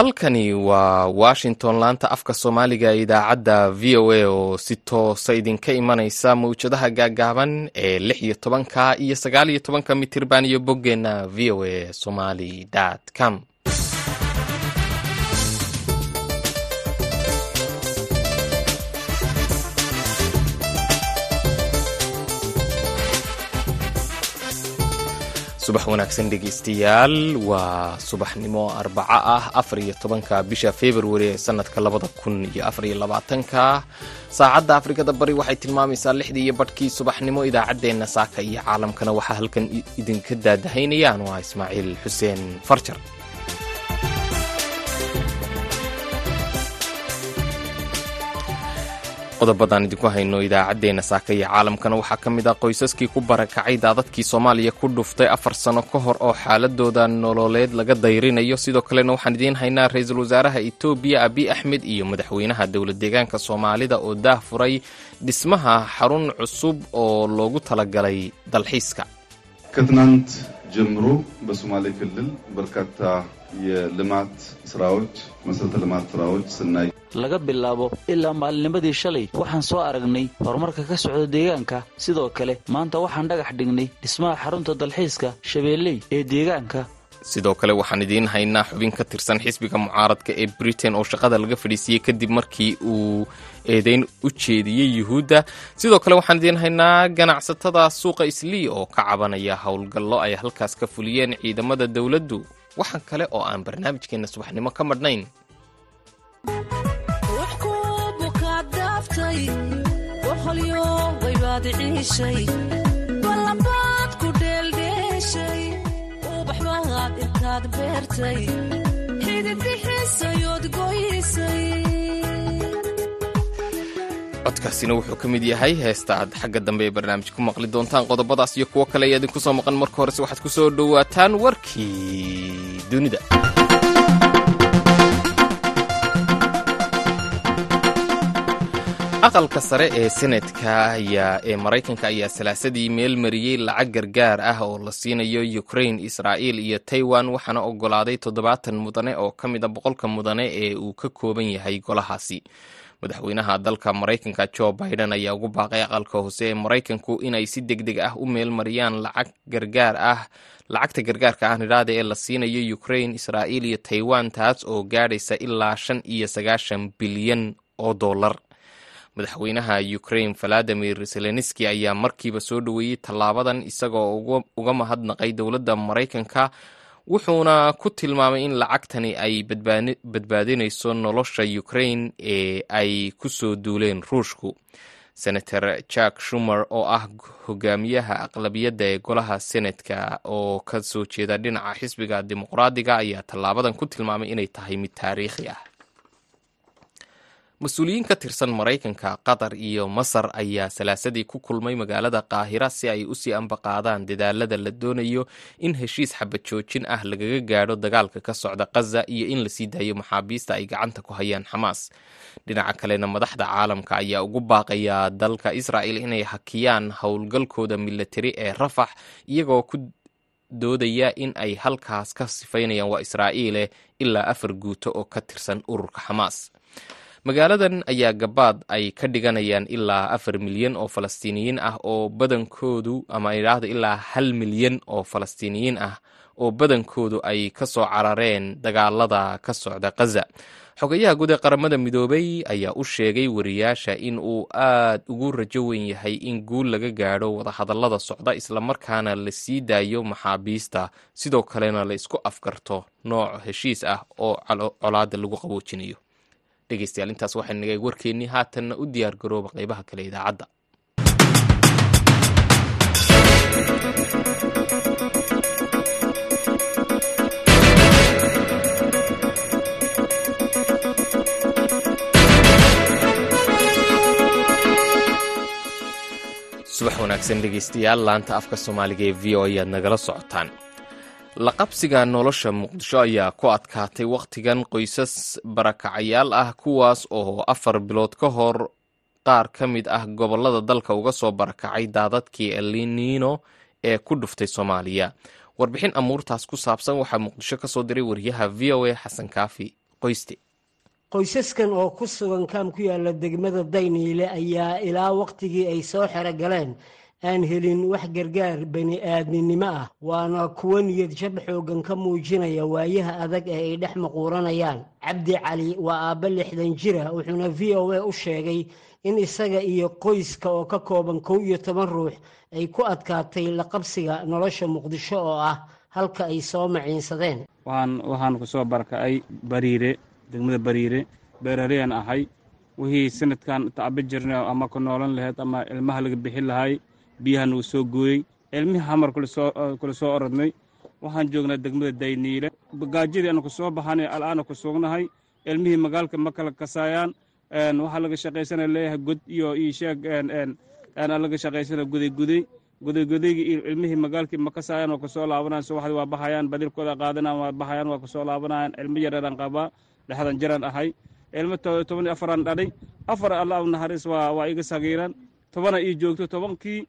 halkani waa washington laanta afka soomaaliga idaacadda v o a oo si toosa idinka imanaysa mawjadaha gaagaaban ee lix iyo tobanka iyo sagaal iyo tobanka mitirban iyo boggeenna v o a somali com subax wanaagsan dhegeystayaal waa subaxnimo arbaco ah afar iyo tobanka bisha februari ee sanadka labada kun iyo afar iyo labaatanka. Saacadda afrikada bari waxay tilmaamaysaa lixdii iyo badhkii subaxnimo idaacaddeenna saaka iyo caalamkana waxaa halkan idinka daadahaynayaan waa ismaaciil xuseen farjar qodobadaan idinku hayno idaacaddeenna saaka iyo caalamkana waxaa ka mid ah qoysaskii ku barakacay daadadkii soomaaliya ku dhuftay afar sano ka hor oo xaaladooda nololeed laga dayrinayo. Sidoo kalena waxaan idiin haynaa ra'iisul wasaaraha etoobiya abiy axmed iyo madaxweynaha dowlad deegaanka soomaalida oo daah furay dhismaha xarun cusub oo loogu talagalay dalxiiska ከትናንት ጀምሮ በሶማሌ ክልል በርካታ የልማት ስራዎች መሰረተ ልማት ስራዎች ስናይ laga bilaabo ilaa maalinimadii shalay waxaan soo aragnay horumarka ka socda deegaanka sidoo kale maanta waxaan dhagax dhignay dhismaha xarunta dalxiiska shabeelley ee deegaanka sidoo kale waxaan idiin haynaa xubin ka tirsan xisbiga mucaaradka ee britain oo shaqada laga fadhiisiiyey kadib markii uu eedeyn u jeediyey yuhuudda sidoo kale waxaan idiin haynaa ganacsatada suuqa islii oo ka cabanaya howlgallo ay halkaas ka fuliyeen ciidamada dowladdu waxaan kale oo aan barnaamijkeenna subaxnimo ka madhnayn codkaasina wuxuu ka mid yahay heesta aad xagga dambe ee barnaamij ku maqli doontaan qodobadaas iyo kuwo kale ayaa idinku soo maqan marka horese waxaad ku soo dhowaataan warkii dunida. Aqalka sare ee senatka ee maraykanka ayaa salaasadii meel mariyey lacag gargaar ah oo la siinayo ukrain israa'iil iyo taiwan waxaana ogolaaday toddobaatan mudane oo ka mid a boqolka mudane ee uu ka kooban yahay golahaasi madaxweynaha dalka maraykanka jo biden ayaa ugu baaqay aqalka hoose ee maraykanku inay si deg deg ah u meel mariyaan lacag gargaar ah lacagta gargaarka ah nidhaada ee la siinayo ukrain israa'iil iyo taiwan taas oo gaadhaysa ilaa shan iyo sagaashan bilyan oo dollar. Madaxweynaha ukrain valadimir zelenski ayaa markiiba soo dhoweeyey tallaabadan isagoo uga mahadnaqay dowladda maraykanka wuxuuna ku tilmaamay in lacagtani ay badbaadinayso nolosha ukrain ee ay ku soo duuleen ruushku. Senator jack shumer oo ah hogaamiyaha aqlabiyadda ee golaha senatka oo ka soo jeeda dhinaca xisbiga dimuqraadiga ayaa tallaabadan ku tilmaamay inay tahay mid taariikhi ah mas'uuliyiin ka tirsan maraykanka qatar iyo masar ayaa salaasadii ku kulmay magaalada qaahira si ay u sii ambaqaadaan dadaalada la doonayo in heshiis xabad joojin ah lagaga gaadho dagaalka ka socda khaza iyo in la sii daayo maxaabiista ay gacanta ku hayaan xamaas. Dhinaca kalena madaxda caalamka ayaa ugu baaqaya dalka israa'el inay hakiyaan howlgalkooda milatari ee rafax iyagoo ku doodaya in ay halkaas ka sifaynayaan waa israa'iile ilaa afar guuto oo ka tirsan ururka xamaas magaaladan ayaa gabaad ay ka dhiganayaan ilaa afar milyan oo falastiiniyiin ah oo badankoodu ama idhaahdo ilaa hal milyan oo falastiiniyiin ah oo badankoodu ay ka soo carareen dagaalada ka socda khaza xogayaha guud ee qaramada midoobay ayaa u sheegay wariyaasha in uu aad ugu rajo weyn yahay in guul laga gaadho wadahadallada socda islamarkaana la sii daayo maxaabiista. Sidoo kalena la isku afgarto nooc heshiis ah oo colaada lagu qaboojinayo dhegeystayaal intaas waxay nagay warkeennii haatanna u diyaar garooba qaybaha kale idaacadda. Subax wanaagsan dhegeystayaal laanta afka soomaaliga ee v o ayaad nagala socotaan la qabsiga nolosha muqdisho ayaa ku adkaatay wakhtigan qoysas barakacayaal ah kuwaas oo afar bilood ka hor qaar ka mid ah gobollada dalka uga soo barakacay daadadkii eliniino ee ku dhuftay soomaaliya. Warbixin amuurtaas ku saabsan waxaa muqdisho ka soo diray wariyaha v o a xasan kaafi qoyste. Qoysaskan oo ku sugan kaam ku yaalla degmada dayniile ayaa ilaa wakhtigii ay soo xero galeen aan helin wax gargaar bani aadminimo ah. Waana kuwo niyad jab xoogan ka muujinaya waayaha adag ee ay dhex maquuranayaan. Cabdi cali waa aabba lixdan jira wuxuuna v o a u sheegay in isaga iyo qoyska oo ka kooban kow iyo toban ruux ay ku adkaatay la qabsiga nolosha muqdisho oo ah halka ay soo maciinsadeen. Waxaan ku soo barakacay bariire degmada bariire beerareyaan ahay. Wixii sanadkan tacba jirna ama ku noolan lahayd ama ilmaha laga bixin lahay biyaha nagu soo gooyey. Ilmihii hamar kula soo orodnay waxaan joognaa degmada dayniile. Gaajadii aanu ku soo baxanay al'aana ku sugnahay. Ilmihii magaalka ma kala kasaayaan waxaa laga shaqaysana leeyahay god iyo iisheeg laga shaqaysana gudayguday gudaygudaygii ilmihii magaalkii ma waa ku soo laabanayaan subaxdii waa baxayaan badilkooda qaadanayaan waa baxayaan waa ku soo laabanayaan ilmo yareeraan qabaa lixdan jiraan ahay. Ilmo toban iyo afaraan dhalay. Afar allah naxariis waa waa iga sagiiran tobana ii joogto tobankii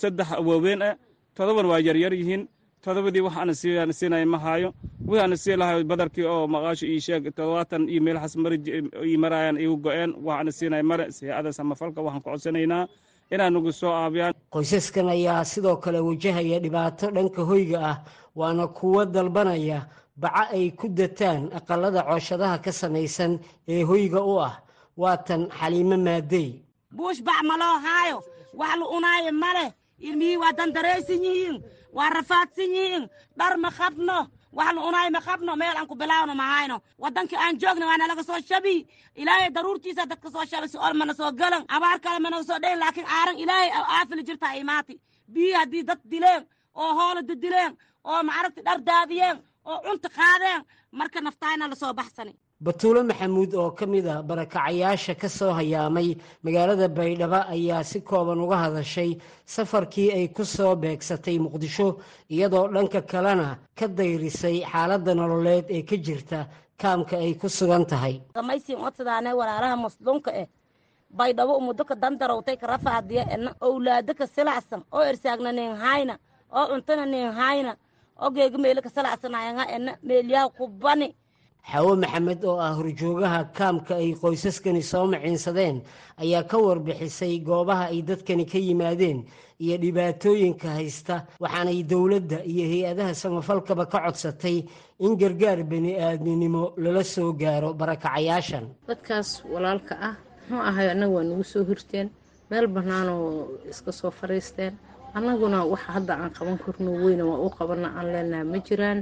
saddex waaweyn ah todoban waa yaryar yihiin. Todobadii wax ana siinaya ma haayo. Wixii ana sii lahayo badarkii oo maqaasho ii sheeg todobaatan iyo meelahaas ii maraayaan igu go-een. Wax ana siinaya mare siicada samafalka waxaan ku codsanaynaa. Inaa nagu soo aabiyaan. Qoysaskan ayaa sidoo kale wajahaya dhibaato dhanka hoyga ah waana kuwo dalbanaya baca ay ku dataan aqalada cooshadaha ka samaysan ee hoyga u ah. Waatan xaliimo maadey. Buush bac ma loo haayo wax la unaayo ma leh ilmihii waa dandaraysan yihiin waa rafaadsan yihiin dhar ma qabno wax la unaayo ma qabno meel aan ku bilaawno ma hayno. Waddankii aan joogna waana laga soo shabi. Ilaahay daruurtiisa dadka soo shabay si ol mana soo galan. Abaar kale mana soo dhayn laakiin aaran ilaahay aafili jirtaa imaati biyi haddii dad dileen oo hoola didileen oo macaragti dhar daadiyeen oo cunta qaadeen marka naftaayna la soo baxsani batuulo maxamuud oo ka mid a barakacayaasha ka soo hayaamay magaalada baydhabo ayaa si kooban uga hadashay safarkii ay ku soo beegsatay muqdisho iyadoo dhanka kalena ka dayrisay xaaladda nololeed ee ka jirta kaamka ay ku sugan tahay. Samaysiin odsadaane walaalaha masluunka eh. Baydhabo umudo ka dandarowtay ka ena owlaado ka silacsan oo ersaagna nin hayna oo cuntana nin hayna oo geega meelo ka silacsanayanga ena meelyaha kubani xawo maxamed oo ah horjoogaha kaamka ay qoysaskani soo maciinsadeen ayaa ka warbixisay goobaha ay dadkani ka yimaadeen iyo dhibaatooyinka haysta waxaanay dowladda iyo hay'adaha samafalkaba ka codsatay in gargaar bani aadminimo lala soo gaaro barakacayaashan dadkaas walaalka ah muxuu ahay annaga waa nagu soo hirteen meel bannaanoo iska soo fadhiisteen annaguna waxa hadda aan qaban karno weyna waa u qabana aan leenaha ma jiraan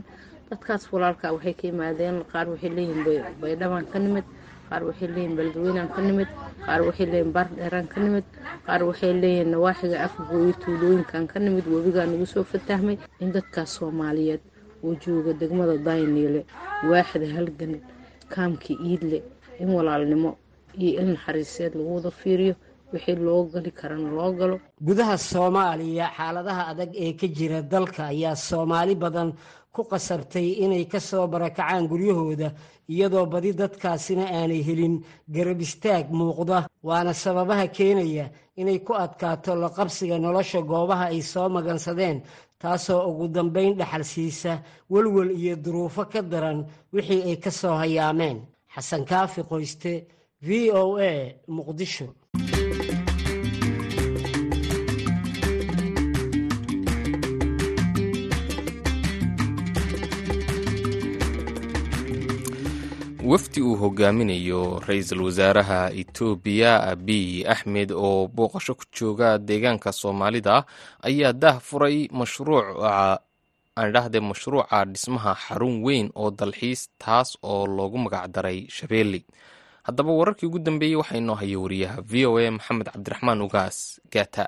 dadkaas walaalka waxay ka yimaadeen qaar waxay leeyihiin baydhabaan ka nimid qaar waxay leeyihiin beledweynaan ka nimid qaar waxay leeyihiin baardheeraan ka nimid qaar waxay leeyihiin nawaaxiga afgooyo tuulooyinkan ka nimid webigaa nagu soo fatahmay in dadkaas soomaaliyeed oo jooga degmada dayniile waaxda halgan kaamka iidle in walaalnimo iyo il naxariiseed lagu wada fiiriyo wixii loo gali karana loo galo. Gudaha soomaaliya xaaladaha adag ee ka jira dalka ayaa soomaali badan ku qasabtay inay ka soo barakacaan guryahooda iyadoo badi dadkaasina aanay helin garab istaag muuqda. Waana sababaha keenaya inay ku adkaato la qabsiga nolosha goobaha ay soo magansadeen taasoo ugu dambayn dhaxal siisa welwel iyo duruufo ka daran wixii ay ka soo hayaameen. Xasan kaafi qoyste v o a muqdisho wafdi uu hogaaminayo ra'iisul wasaaraha etoobiya abiy axmed oo booqasho ku jooga deegaanka soomaalida ayaa daah furay mashruuca aandhahde mashruuca dhismaha xarun weyn oo dalxiis taas oo loogu magacdaray shabeelle haddaba wararkii ugu dambeeyey waxaa inoo haya wariyaha v o a maxamed cabdiraxmaan ugaas gaata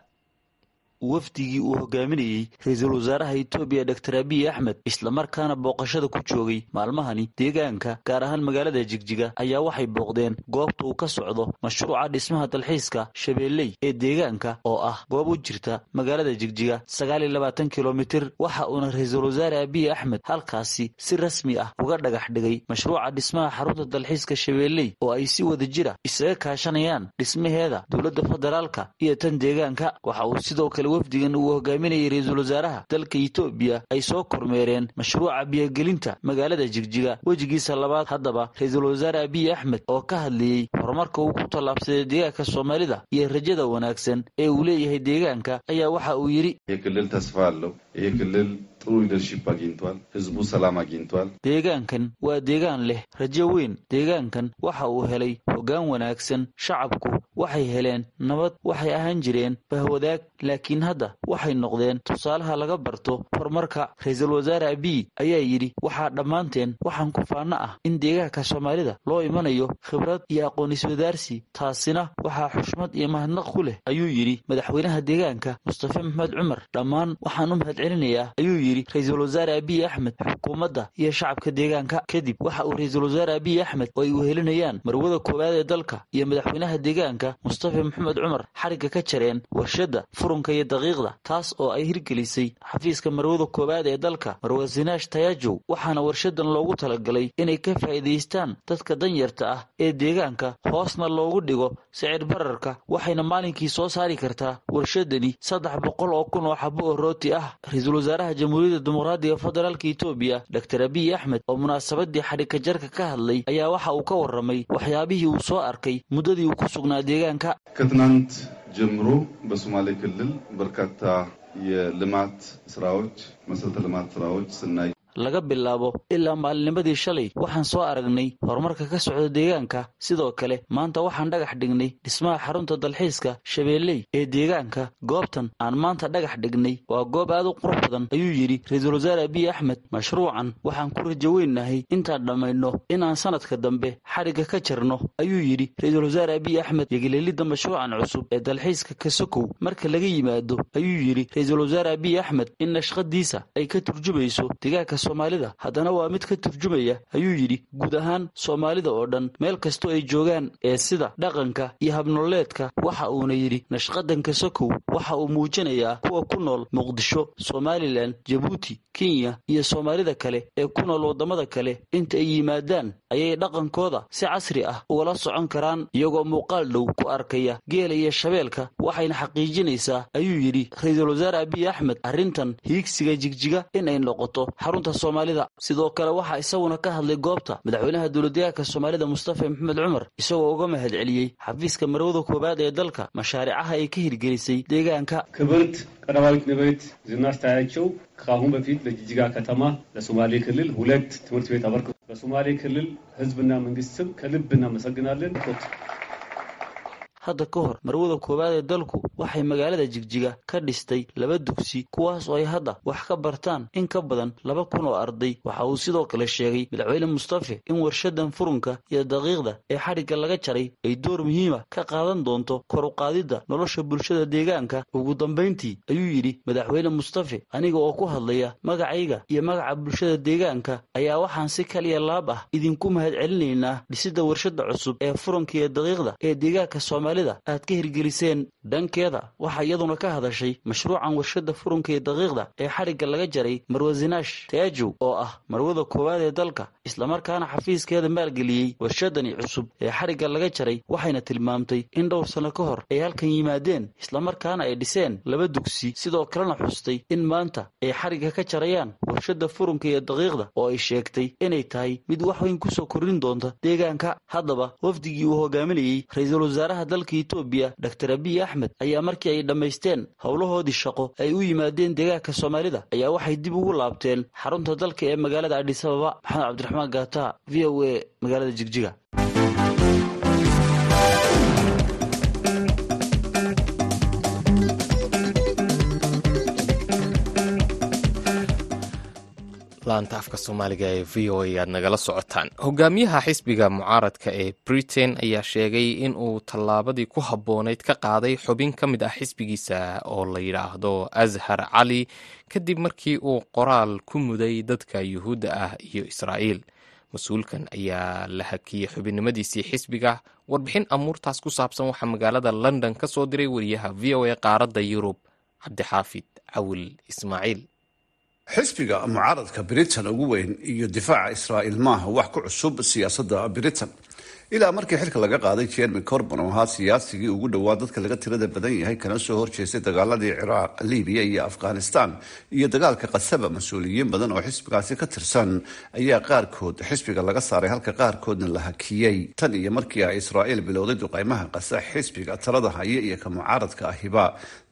wafdigii uu hogaaminayey ra'iisul wasaaraha etoobiya doktor abiy axmed islamarkaana booqashada ku joogay maalmahani deegaanka gaar ahaan magaalada jigjiga ayaa waxay booqdeen goobta uu ka socdo mashruuca dhismaha dalxiiska shabeelley ee deegaanka oo ah goob u jirta magaalada jigjiga sagaal iyo labaatan kilomitir waxa uuna ra'iisul wasaare abiy axmed halkaasi si rasmi ah uga dhagax dhigay mashruuca dhismaha xarunta dalxiiska shabeelley oo ay si wada jira isaga kaashanayaan dhismaheeda dowladda federaalka iyo tan deegaanka. Waxa uu sidoo kale wafdigan uu hogaaminayay ra'iisul wasaaraha dalka etoobiya ay soo kormeereen mashruuca biyogelinta magaalada jigjiga wejigiisa labaad haddaba ra'iisul wasaare abiy axmed oo ka hadlayey horumarka uu ku tallaabsaday deegaanka soomaalida iyo rajada wanaagsan ee uu leeyahay deegaanka ayaa waxa uu yidhi ይህ ክልል ተስፋ አለው። ይህ ክልል ጥሩ ሊደርሺፕ አግኝቷል። ህዝቡ ሰላም አግኝቷል። deegaankan waa deegaan leh rajo weyn deegaankan waxa uu helay hoggaan wanaagsan shacabku waxay heleen nabad waxay ahaan jireen bahwadaag laakiin hadda waxay noqdeen tusaalaha laga barto horumarka ra-iisul wasaare abiy ayaa yidhi waxaa dhammaanteen waxaan ku faanno ah in deegaanka soomaalida loo imanayo khibrad iyo aqoon iswadaarsi taasina waxaa xushmad iyo mahadnaq ku leh ayuu yidhi madaxweynaha deegaanka mustafe maxmed cumar dhammaan waxaan u mahadcelinayaa ayuu yidhi ra'iisul wasaare abiy axmed xukuumadda iyo shacabka deegaanka. Kadib waxa uu ra'iisul wasaare abiy axmed oo ay wehelinayaan marwada koowaad ee dalka iyo madaxweynaha deegaanka mustafe maxamed cumar xarigga ka jareen warshadda furunka iyo daqiiqda taas oo ay hirgelisay xafiiska marwada koowaad ee dalka marwa sinaash tayajow waxaana warshadan loogu talagalay inay ka faa'iidaystaan dadka danyarta ah ee deegaanka hoosna loogu dhigo sicir bararka waxayna maalinkii soo saari kartaa warshadani saddex boqol oo kun oo xabo oo rooti ah. Ra'iisul wasaaraha jamhuuriyadda dimuqraadiga federaalka etoobiya doctor abiy axmed oo munaasabadii xadhigka jarka ka hadlay ayaa waxa uu ka warramay waxyaabihii uu soo arkay muddadii uu ku sugnaa deegaanka ከትናንት ጀምሮ በሶማሌ ክልል በርካታ የልማት ስራዎች መሰረተ ልማት ስራዎች ስናይ laga bilaabo ilaa maalinimadii shalay. Waxaan soo aragnay horumarka ka socda deegaanka. Sidoo kale maanta waxaan dhagax dhignay dhismaha xarunta dalxiiska shabeelley ee deegaanka. Goobtan aan maanta dhagax dhignay waa goob aad u qurux badan ayuu yidhi ra'iisul wasaare abiy axmed. Mashruucan waxaan ku rajo weynahay intaan dhammayno inaan sanadka dambe xadhigga ka jarno ayuu yidhi ra'iisul wasaare abiy axmed. Yogeleelidda mashruucan cusub ee dalxiiska kasokow marka laga yimaado ayuu yidhi ra'iisul wasaare abiy axmed in nashqadiisa ay ka turjumayso deegaanka soomaalida haddana waa mid ka turjumaya ayuu yidhi guud ahaan soomaalida oo dhan meel kastoo ay joogaan ee sida dhaqanka iyo habnoleedka waxa uuna yidhi nashqadanka sokow waxa uu muujinayaa kuwa ku nool muqdisho somalilan jabuuti kenya iyo soomaalida kale ee ku nool waddamada kale. Inta ay yimaadaan ayay dhaqankooda si casri ah ugala socon karaan iyagoo muuqaal dhow ku arkaya geela iyo shabeelka. Waxayna xaqiijinaysaa ayuu yidhi ra'iisul wasaare abiy axmed arrintan hiigsiga jigjiga in ay noqoto xarunta soomaalida sidoo kale waxaa isaguna ka hadlay goobta madaxweynaha dowladdeegaanka soomaalida mustafa maxamed cumar isagoo uga mahad celiyey xafiiska marwada koowaad ee dalka mashaaricaha ay ka hirgelisay deegaanka ክብርት ቀዳማዊት እመቤት ዝናሽ ታያቸው ከአሁን በፊት ለጅጅጋ ከተማ ለሶማሌ ክልል ሁለት ትምህርት ቤት አበርክቶ በሶማሌ ክልል ሕዝብና መንግስት ስም ከልብ እናመሰግናለን። hadda ka hor marwada koowaad ee dalku waxay magaalada jigjiga ka dhistay laba dugsi kuwaas oo ay hadda wax ka bartaan in ka badan laba kun oo arday. Waxa uu sidoo kale sheegay madaxweyne mustafe in warshadan furunka iyo daqiiqda ee xadhigga laga jaray ay door muhiima ka qaadan doonto kor u qaadidda nolosha bulshada deegaanka. Ugu dambayntii ayuu yidhi madaxweyne mustafe aniga oo ku hadlaya magacayga iyo magaca bulshada deegaanka ayaa waxaan si kaliya laab ah idinku mahad celinaynaa dhisidda warshada cusub ee furunka iyo daqiiqda ee deegaanka soomaaliya aad ka hirgeliseen dhankeeda. Waxaa iyaduna ka hadashay mashruucan warshada furunka iyo daqiiqda ee xadhigga laga jaray marwa zinaash oo ah marwada koowaad ee dalka islamarkaana xafiiskeeda maalgeliyey warshadani cusub ee xadhigga laga jaray waxayna tilmaamtay in dhowr sanno ka hor ay halkan yimaadeen islamarkaana ay dhiseen laba dugsi. Sidoo kalena xustay in maanta ay xadhigga ka jarayaan warshada furunka iyo daqiiqda oo ay sheegtay inay tahay mid wax weyn ku soo kordhin doonta deegaanka. Haddaba wafdigii uu hogaaminayey ra'iisul wasaaraha dalka etoobiya doctor abiy axmed ayaa markii ay dhammaysteen howlahoodii shaqo ay u yimaadeen deegaanka soomaalida ayaa waxay dib ugu laabteen xarunta dalka ee magaalada adhis ababa. Maxamed cabdiraxmaan gaata v o a magaalada jigjiga laanta afka soomaaliga ee v o a aad nagala socotaan. Hogaamiyaha xisbiga mucaaradka ee britain ayaa sheegay in uu tallaabadii ku habboonayd ka qaaday xubin ka mid ah xisbigiisa oo la yidhaahdo ashar cali kadib markii uu qoraal ku muday dadka yuhuudda ah iyo israa'iil. Mas'uulkan ayaa la hakiyey xubinnimadiisii xisbiga warbixin amuurtaas ku saabsan waxaa magaalada london ka soo diray wariyaha v o a qaaradda yurub cabdixaafid cawil ismaaciil xisbiga mucaaradka britain ugu weyn iyo difaaca israa'iil maaha wax ku cusub siyaasadda britain ilaa markii xilka laga qaaday jeremy corbon oo ahaa siyaasigii ugu dhowaa dadka laga tirada badan yahay kana soo horjeestay dagaaladii ciraaq libiya iyo afghanistan iyo dagaalka qasaba mas'uuliyiin badan oo xisbigaasi ka tirsan ayaa qaarkood xisbiga laga saaray halka qaarkoodna la hakiyey tan iyo markii ay israa'iil bilowday duqeymaha qasa xisbiga talada haya iyo ka mucaaradka ahiba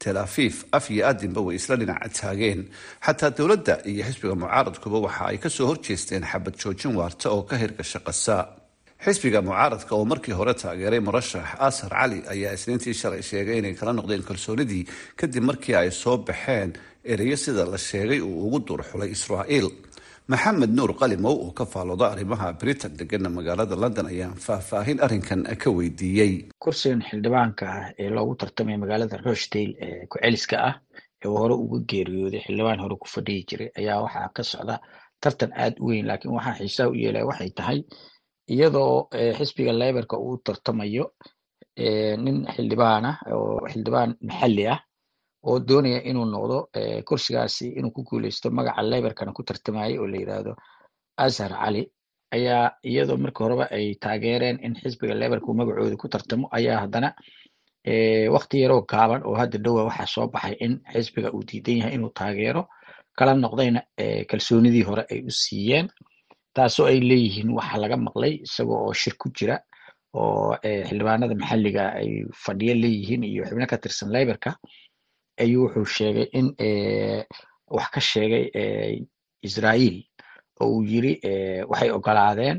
tel afiif af iyo adinba way isla dhinaca taageen. Xataa dowladda iyo xisbiga mucaaradkuba waxa ay ka soo horjeesteen xabad joojin waarta oo ka hirgasha qasa xisbiga mucaaradka oo markii hore taageeray murashax asar cali ayaa isniintii shalay sheegay inay kala noqdeen kalsoonidii kadib markii ay soo baxeen ereyo sida la sheegay uu ugu duurxulay israa'iil. Maxamed nuur qalimow oo ka faalooda arrimaha britain degana magaalada london ayaan faahfaahin arrinkan ka weydiiyey. Kursigan xildhibaanka ah ee loogu tartamay magaalada rochdale ee ku-celiska ah ee hore uga geeriyooday xildhibaan hore ku fadhiyi jiray ayaa waxaa ka socda tartan aada u weyn laakiin waxaa xiisaha u yeelaya waxay tahay iyadoo xisbiga leberka uu tartamayo nin xildhibaan ah oo xildhibaan maxalli ah oo doonaya inuu noqdo kursigaasi inuu ku guuleysto magaca leberkana ku tartamayay oo la yidhaahdo azhar cali ayaa iyadoo markii horeba ay taageereen in xisbiga leberka uu magacooda ku tartamo ayaa haddana wakti yaroo gaaban oo hadda dhowa waxaa soo baxay in xisbiga uu diidan yahay inuu taageero kala noqdayna kalsoonidii hore ay u siiyeen taasoo ay leeyihiin waxaa laga maqlay isagoo oo shir ku jira oo xildhibaanada maxalliga ay fadhiyo leeyihiin iyo xubno ka tirsan leberka ayuu wuxuu sheegay in wax ka sheegay israa'iil oo uu yiri waxay ogolaadeen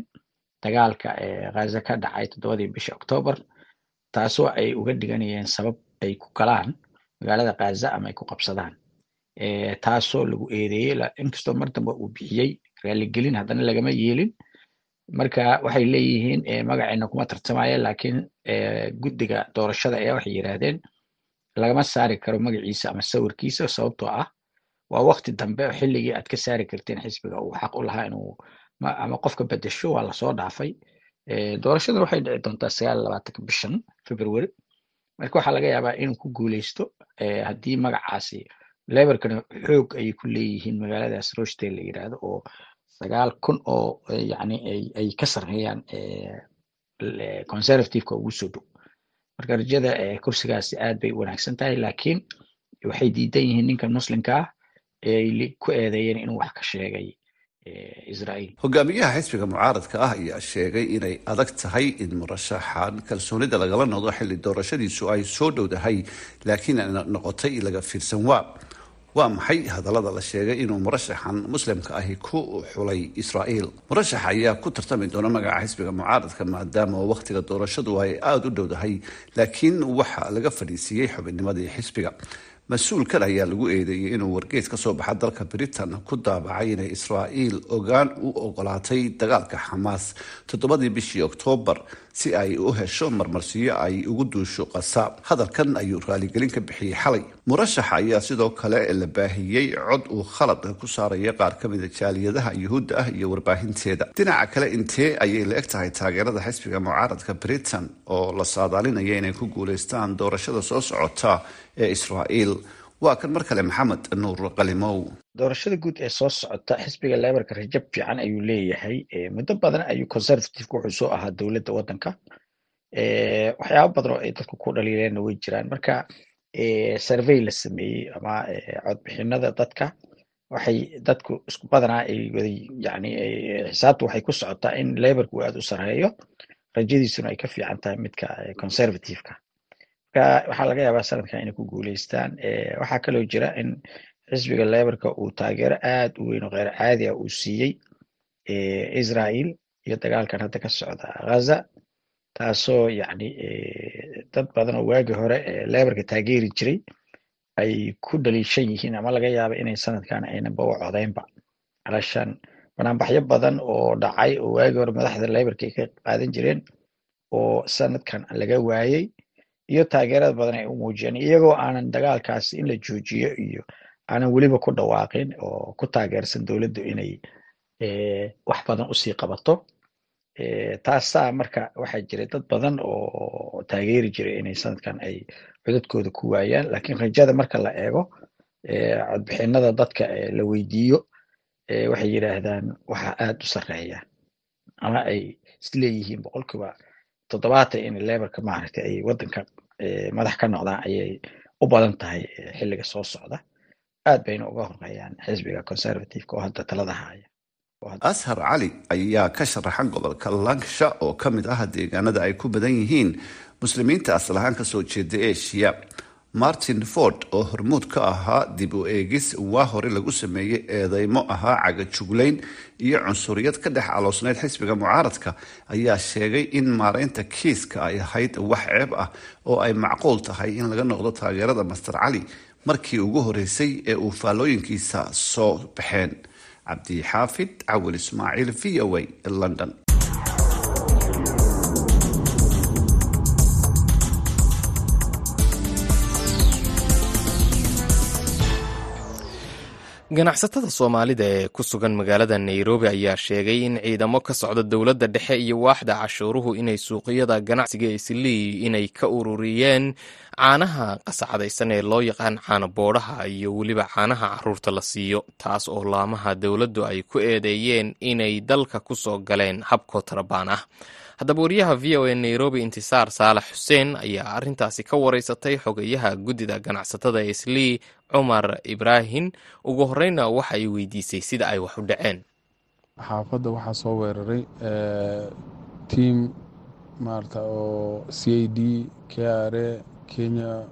dagaalka ghaza ka dhacay toddobadii bisha octoobar taasoo ay uga dhiganayeen sabab ay ku galaan magaalada ghaza ama ay ku qabsadaan taasoo lagu eedeeyey inkastoo mar dambe uu bixiyey raaligelin haddana lagama yeelin. Marka waxay leeyihiin magaceena kuma tartamaya laakiin guddiga doorashada ayaa waxay yidhaahdeen lagama saari karo magaciisa ama sawirkiisa sababtoo ah waa wakti dambe oo xilligii aad ka saari karteen xisbiga uu xaq u lahaa inuu ama qofka bedesho waa la soo dhaafay. Doorashada waxay dhici doontaa sagaal labaatanka bishan february. Marka waxaa laga yaabaa inuu ku guuleysto haddii magacaasi leberkana xoog ayay ku leeyihiin magaaladaas rochdale la yidhaahdo oo sagaal kun oo yani ay ka sarreeyaan conservativeka ugu soo dhow. Marka rajada kursigaasi aad bay u wanaagsan tahay laakiin waxay diidan yihiin ninkan muslimka ah ee ay ku eedeeyeen inuu wax ka sheegay hogaamiyaha xisbiga mucaaradka ah ayaa sheegay inay adag tahay in murashaxan kalsoonida lagala noqdo xilli doorashadiisu ay soo dhowdahay laakiin ay noqotay laga fiirsan waa. Waa maxay hadallada la sheegay inuu murashaxan muslimka ahi ku xulay israa'iil murashaxa ayaa ku tartami doona magaca xisbiga mucaaradka maadaama wakhtiga doorashadu ay aada u dhowdahay laakiin waxa laga fadhiisiiyey xubinnimadii xisbiga mas'uulkan ayaa lagu eedeeyey inuu wargeys ka soo baxa dalka britain ku daabacay inay israa'iil ogaan u ogolaatay dagaalka xamaas toddobadii bishii oktoobar si ay u hesho marmarsiyo ay ugu duusho qasaab hadalkan ayuu raaligelin ka bixiyey xalay. Murashaxa ayaa sidoo kale la baahiyey cod uu khalad ku saaraya qaar ka mida jaaliyadaha yuhuudda ah iyo warbaahinteeda. Dhinaca kale intee ayay la eg tahay taageerada xisbiga mucaaradka britain oo la saadaalinaya inay ku guuleystaan doorashada soo socota ee israa'iil. Waa kan mar kale maxamed nuur qalimow. Doorashada guud ee soo socota xisbiga leberka rajab fiican ayuu leeyahay. Muddo badan ayuu conservativeka wuxuu soo ahaa dowladda waddanka. Waxyaaba badan oo ay dadku ku dhaliileenna way jiraan. Marka survey la sameeyey ama codbixinada dadka waxay dadku isku badanaa ay wada yani xisaabtu waxay ku socotaa in leberka uu aada u sarreeyo. Rajadiisuna ay ka fiican tahay midka conservativeka waxaa laga yaabaa sanadkan inay ku guuleystaan waxaa kaloo jira in xisbiga leberka uu taageero aad u weyn oo kheyr caadi ah uu siiyey israa'iil iyo dagaalkan hadda ka socda ghaza taasoo yacni dad badan oo waagii hore leberka taageeri jiray ay ku dhaliishan yihiin ama laga yaaba inay sanadkan aynanba u codeynba alashan banaanbaxyo badan oo dhacay oo waagii hore madaxda leberka ay ka qaadan jireen oo sanadkan laga waayey iyo taageerada badan ay u muujiyeen iyagoo aanan dagaalkaasi in la joojiyo iyo aanan weliba ku dhawaaqin oo ku taageersan dowladdu inay wax badan u sii qabato. Taasaa marka waxaa jiray dad badan oo taageeri jiray inay sanadkan ay codadkooda ku waayaan. Laakiin rajada marka la eego codbixinada dadka la weydiiyo waxay yidhaahdaan waxa aad u sarreeya ama ay isleeyihiin boqolkiiba toddobaatan in lebarka maaragtay ay wadanka madax ka noqdaan ayay u badan tahay xilliga soo socda. Aad bayna uga horreeyaan xisbiga conservativeka oo hadda talada haya. Ashar cali ayaa ka sharaxan gobolka langsha oo ka mid ah deegaanada ay ku badan yihiin muslimiinta aslahaan ka soo jeeda eshiya martin ford oo hormuud ka ahaa dib u eegis waa hore lagu sameeyey eedeymo ahaa cagajuglayn iyo cunsuriyad ka dhex caloosneyd xisbiga mucaaradka. Ayaa sheegay in maareynta kiiska ay ahayd wax ceeb ah oo ay macquul tahay in laga noqdo taageerada master cali markii ugu horeysay ee uu faallooyinkiisa soo baxeen. Cabdixaafid cawil ismaaciil v o a london ganacsatada soomaalida ee ku sugan magaalada nairobi ayaa sheegay in ciidamo ka socda dowladda dhexe iyo waaxda cashuuruhu inay suuqyada ganacsiga islii inay ka ururiyeen caanaha qasacadaysan ee loo yaqaan caano boodhaha iyo weliba caanaha carruurta la siiyo taas oo laamaha dowladdu ay ku eedeeyeen inay dalka ku soo galeen hab kootarabaan ah haddaba wariyaha v o a nairobi intisaar saalax xuseen ayaa arrintaasi ka wareysatay xogayaha guddida ganacsatada islii cumar ibraahim. Ugu horeyna waxa ay weydiisay sida ay wax u dhaceen. Xaafadda waxaa soo weeraray tiam maarata oo c a d k r a kenya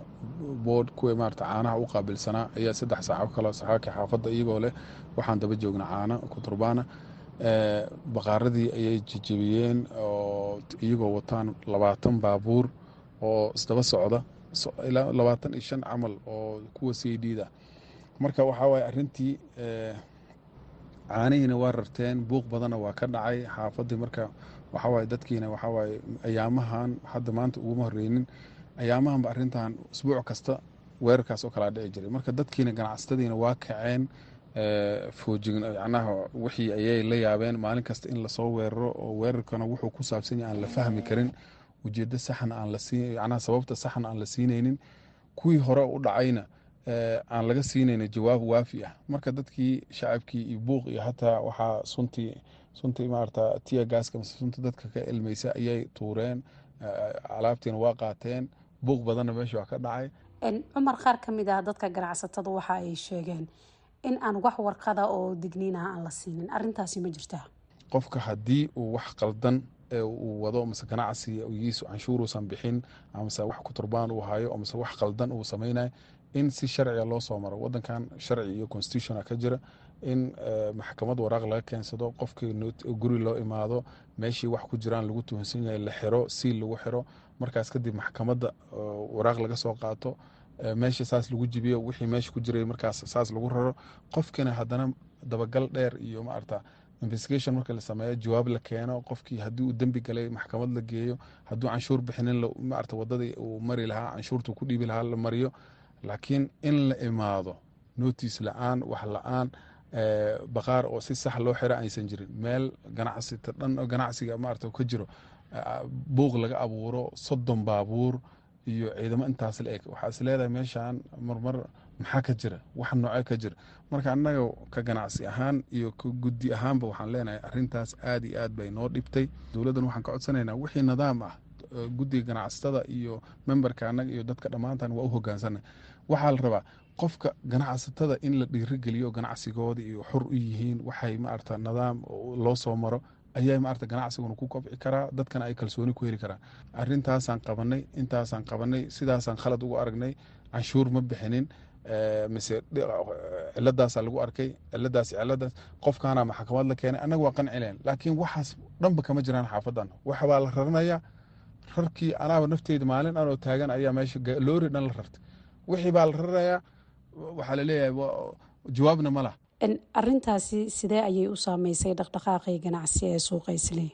board kuwa maarata caanaha u qaabilsanaa. Ayaa saddex saaco kale saxaakii xaafadda iyagoo leh. Waxaan daba joogna caana kuturbaana baqaaradii ayay jejebiyeen oo iyagoo wataan labaatan baabuur oo isdaba socda ilaa labaatan iyo shan camal oo kuwa c d da marka waxaa waaye arrintii caanihiina waa rarteen buuq badanna waa ka dhacay. Xaafaddii marka waxaa waaye dadkiina waxaa waaye ayaamahan hadda maanta uguma horreynin ayaamahanba arrintan isbuuc kasta weerarkaas oo kalaa dhici jiray. Marka dadkiina ganacsatadiina waa kaceen foojign macnaha wixii ayay la yaabeen maalin kasta in la soo weeraro oo weerarkana wuxuu ku saabsan yahay aan la fahmi karin ujeeddo saxna aan la sababta saxna aan la siinaynin kuwii hore u dhacayna aan laga siinayna jawaab waafi ah. Marka dadkii shacabkii iyo buuq iyo hataa waxaa suntii suntii maarata tiya gaaska mise sunta dadka ka ilmaysa ayay tuureen alaabtiina waa qaateen buuq badanna meesha waa ka dhacay. Cumar qaar ka mid ah dadka ganacsatada waxa ay sheegeen in aan wax warqada oo digniinaha aan la siinin. Arintaasi ma jirtaa qofka haddii uu wax qaldan ee uu wado mase ganacsi giisu canshuuruusan bixin amase wax kuturbaan uu hayo amase wax qaldan uu samaynayo in si sharciga loo soo maro wadankan sharci iyo constitutiona ka jira in maxkamad waraaq laga keensado qofkii guri loo imaado meeshii wax ku jiraan lagu tuhunsan yahay la xiro siil lagu xiro markaas kadib maxkamadda waraaq laga soo qaato meesha saas lagu jibiyo wixii meesha ku jiray markaas saas lagu raro qofkina haddana dabagal dheer iyo maarata investigation marka la sameeyo jawaab la keeno qofkii haddii uu dembi galay maxkamad la geeyo hadduu canshuur bixinin maarata wadadii uu mari lahaa canshuurtu ku dhiibi lahaa la mariyo. Laakiin in la imaado notice la'aan wax la'aan baqaar oo si sax loo xira aysan jirin. Meel ganacsita dhan ganacsiga maarata ka jiro buuq laga abuuro soddon baabuur iyo ciidamo intaas la eg. Waxaa is leedahay meeshaan marmar maxaa ka jira? Wax noocee ka jira? Marka annaga ka ganacsi ahaan iyo ka guddi ahaanba waxaan leenahay arrintaas aad iyo aad bay noo dhibtay. Dowladdan waxaan ka codsanaynaa wixii nidaam ah guddiga ganacsatada iyo memberka annaga iyo dadka dhammaantan waa u hogaansanay. Waxaa la rabaa qofka ganacsatada in la dhiirigeliyo ganacsigooda iyo xor u yihiin waxay maarata nidaam loo soo maro ayaa maarata ganacsiguna ku kobci karaa dadkana ay kalsooni ku heli karaan arrintaasaan qabanay intaasaan qabanay sidaasaan khalad ugu aragnay canshuur ma bixinin mise ciladaasaa lagu arkay ciladaas ciladaas qofkaana maxkamad la keenay annaga waa qancileen laakiin waxaas dhanba kama jiraan xaafadan. Waxa baa la raranayaa rarkii anaaba nafteyda maalin anoo taagan ayaa meesha loori dhan la rartay. Wixii baa la rarayaa waxaa la leeyahay jawaabna ma lah arintaasi sidee ayay u saameysay dhaqdhaqaaqii ganacsi ee suuqa islii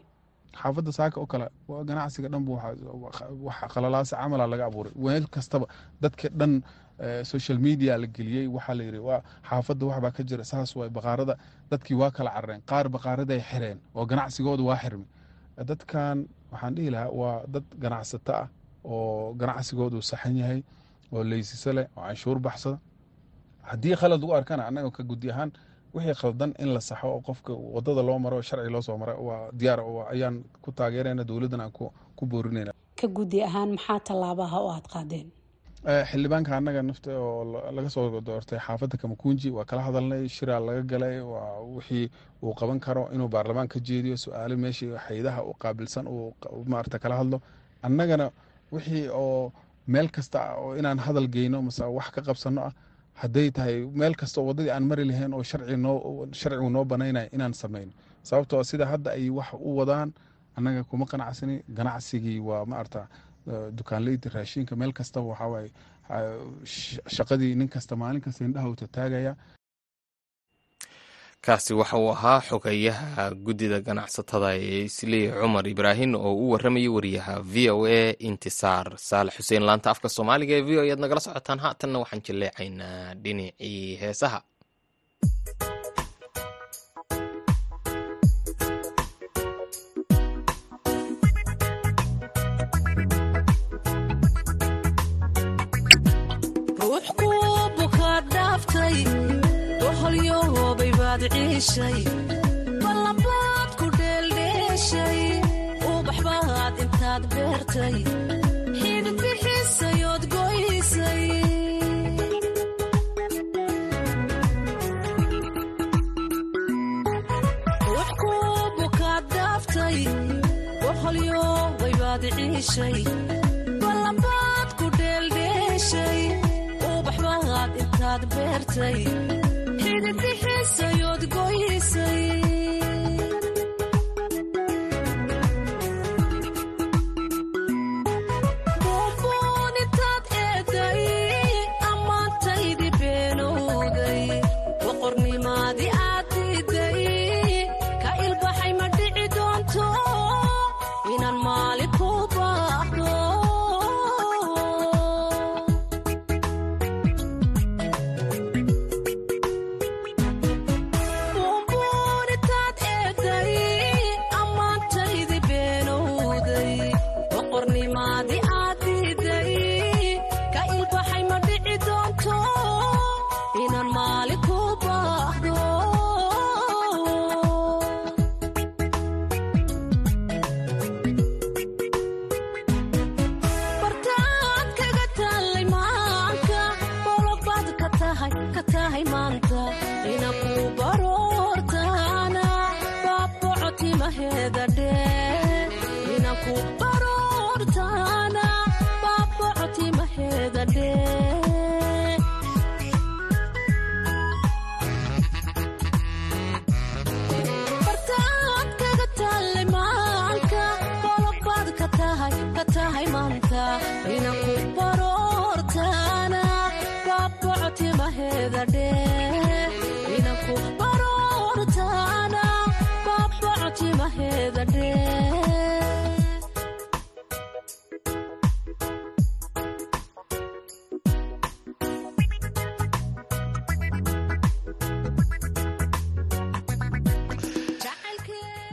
xaafadda saaka oo kale ganacsiga dhanba wax qalalaasa camala laga abuuray. Weel kastaba dadka dhan social media la geliyey waxaa la yidhi xaafadda waxbaa ka jira saas waay baqaarada dadkii waa kala carareen qaar baqaaraday xireen oo ganacsigooda waa xirmay. Dadkan waxaan dhihi lahaa waa dad ganacsato ah oo ganacsigoodu saxan yahay oo leysise leh oo canshuur baxsada haddii khalad lagu arkana annaga ka guddi ahaan wixii khaldan in la saxo oo qofka waddada loo maro sharci loo soo mara waa diyaar ayaan ku taageerayna dowladdan aan ku boorinayna ka guddi ahaan maxaa tallaabaha oo aad qaadeen? Xildhibaanka annaga nafta oo laga soo doortay xaafadda kamakunji waa kala hadalnay shiraa laga galay waa wixii uu qaban karo inuu baarlamaan ka jeediyo su'aalo meeshii haydaha u qaabilsan uu maarata kala hadlo. Annagana wixii oo meel kasta oo inaan hadal geyno mase wax ka qabsano ah hadday tahay meel kasta oo waddadii aan mari lahayn oo sharcigu noo banaynaya inaan samayno sababtoo sida hadda ay wax u wadaan annaga kuma qanacsani ganacsigii waa maarata dukaanleyda raashinka meel kastaba waxawaaye shaqadii nin kasta maalin kasta indhaha uu tataagaya kaasi waxa uu ahaa xogeyaha guddida ganacsatada ee isliya cumar ibraahim oo u warramayay wariyaha v o a intisaar. Saalax xuseen laanta afka soomaaliga ee v o ayaad nagala socotaan haatanna waxaan jilleecaynaa dhinacii heesaha ballabaad ku dheeldheeshay ubaxbaad intaad beertay xidid bixisayood goysay. Ruux ku dheeldheeshay ubaxbaad intaad beertay sa i odgoji sa i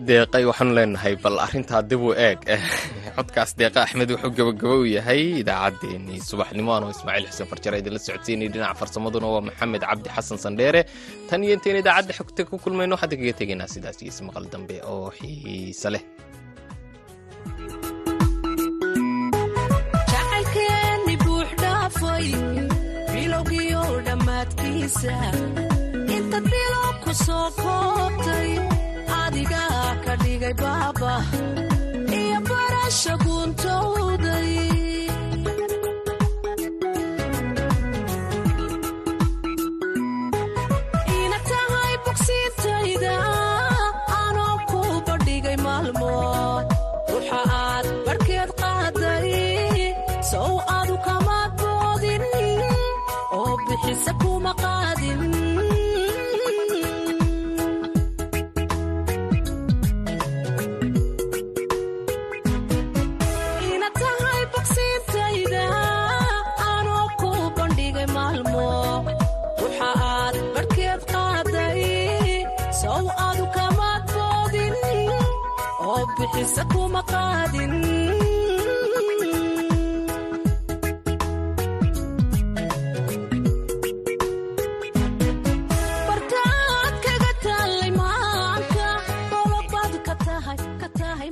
deeqay waxaanu leenahay bal arrintaa dib u eeg codkaas deeqa axmed wuxuu gabagabo u yahay idaacaddeenii subaxnimo. Anoo ismaaciil xuseen farjare idinla socodsiinay dhinaca farsamaduna waa maxamed cabdi xasan sandheere tan iyo intayn idaacadda xogta ku kulmayno waxaan kaga tegaynaa sidaas iyo ismaqal dambe oo xiise leh barasha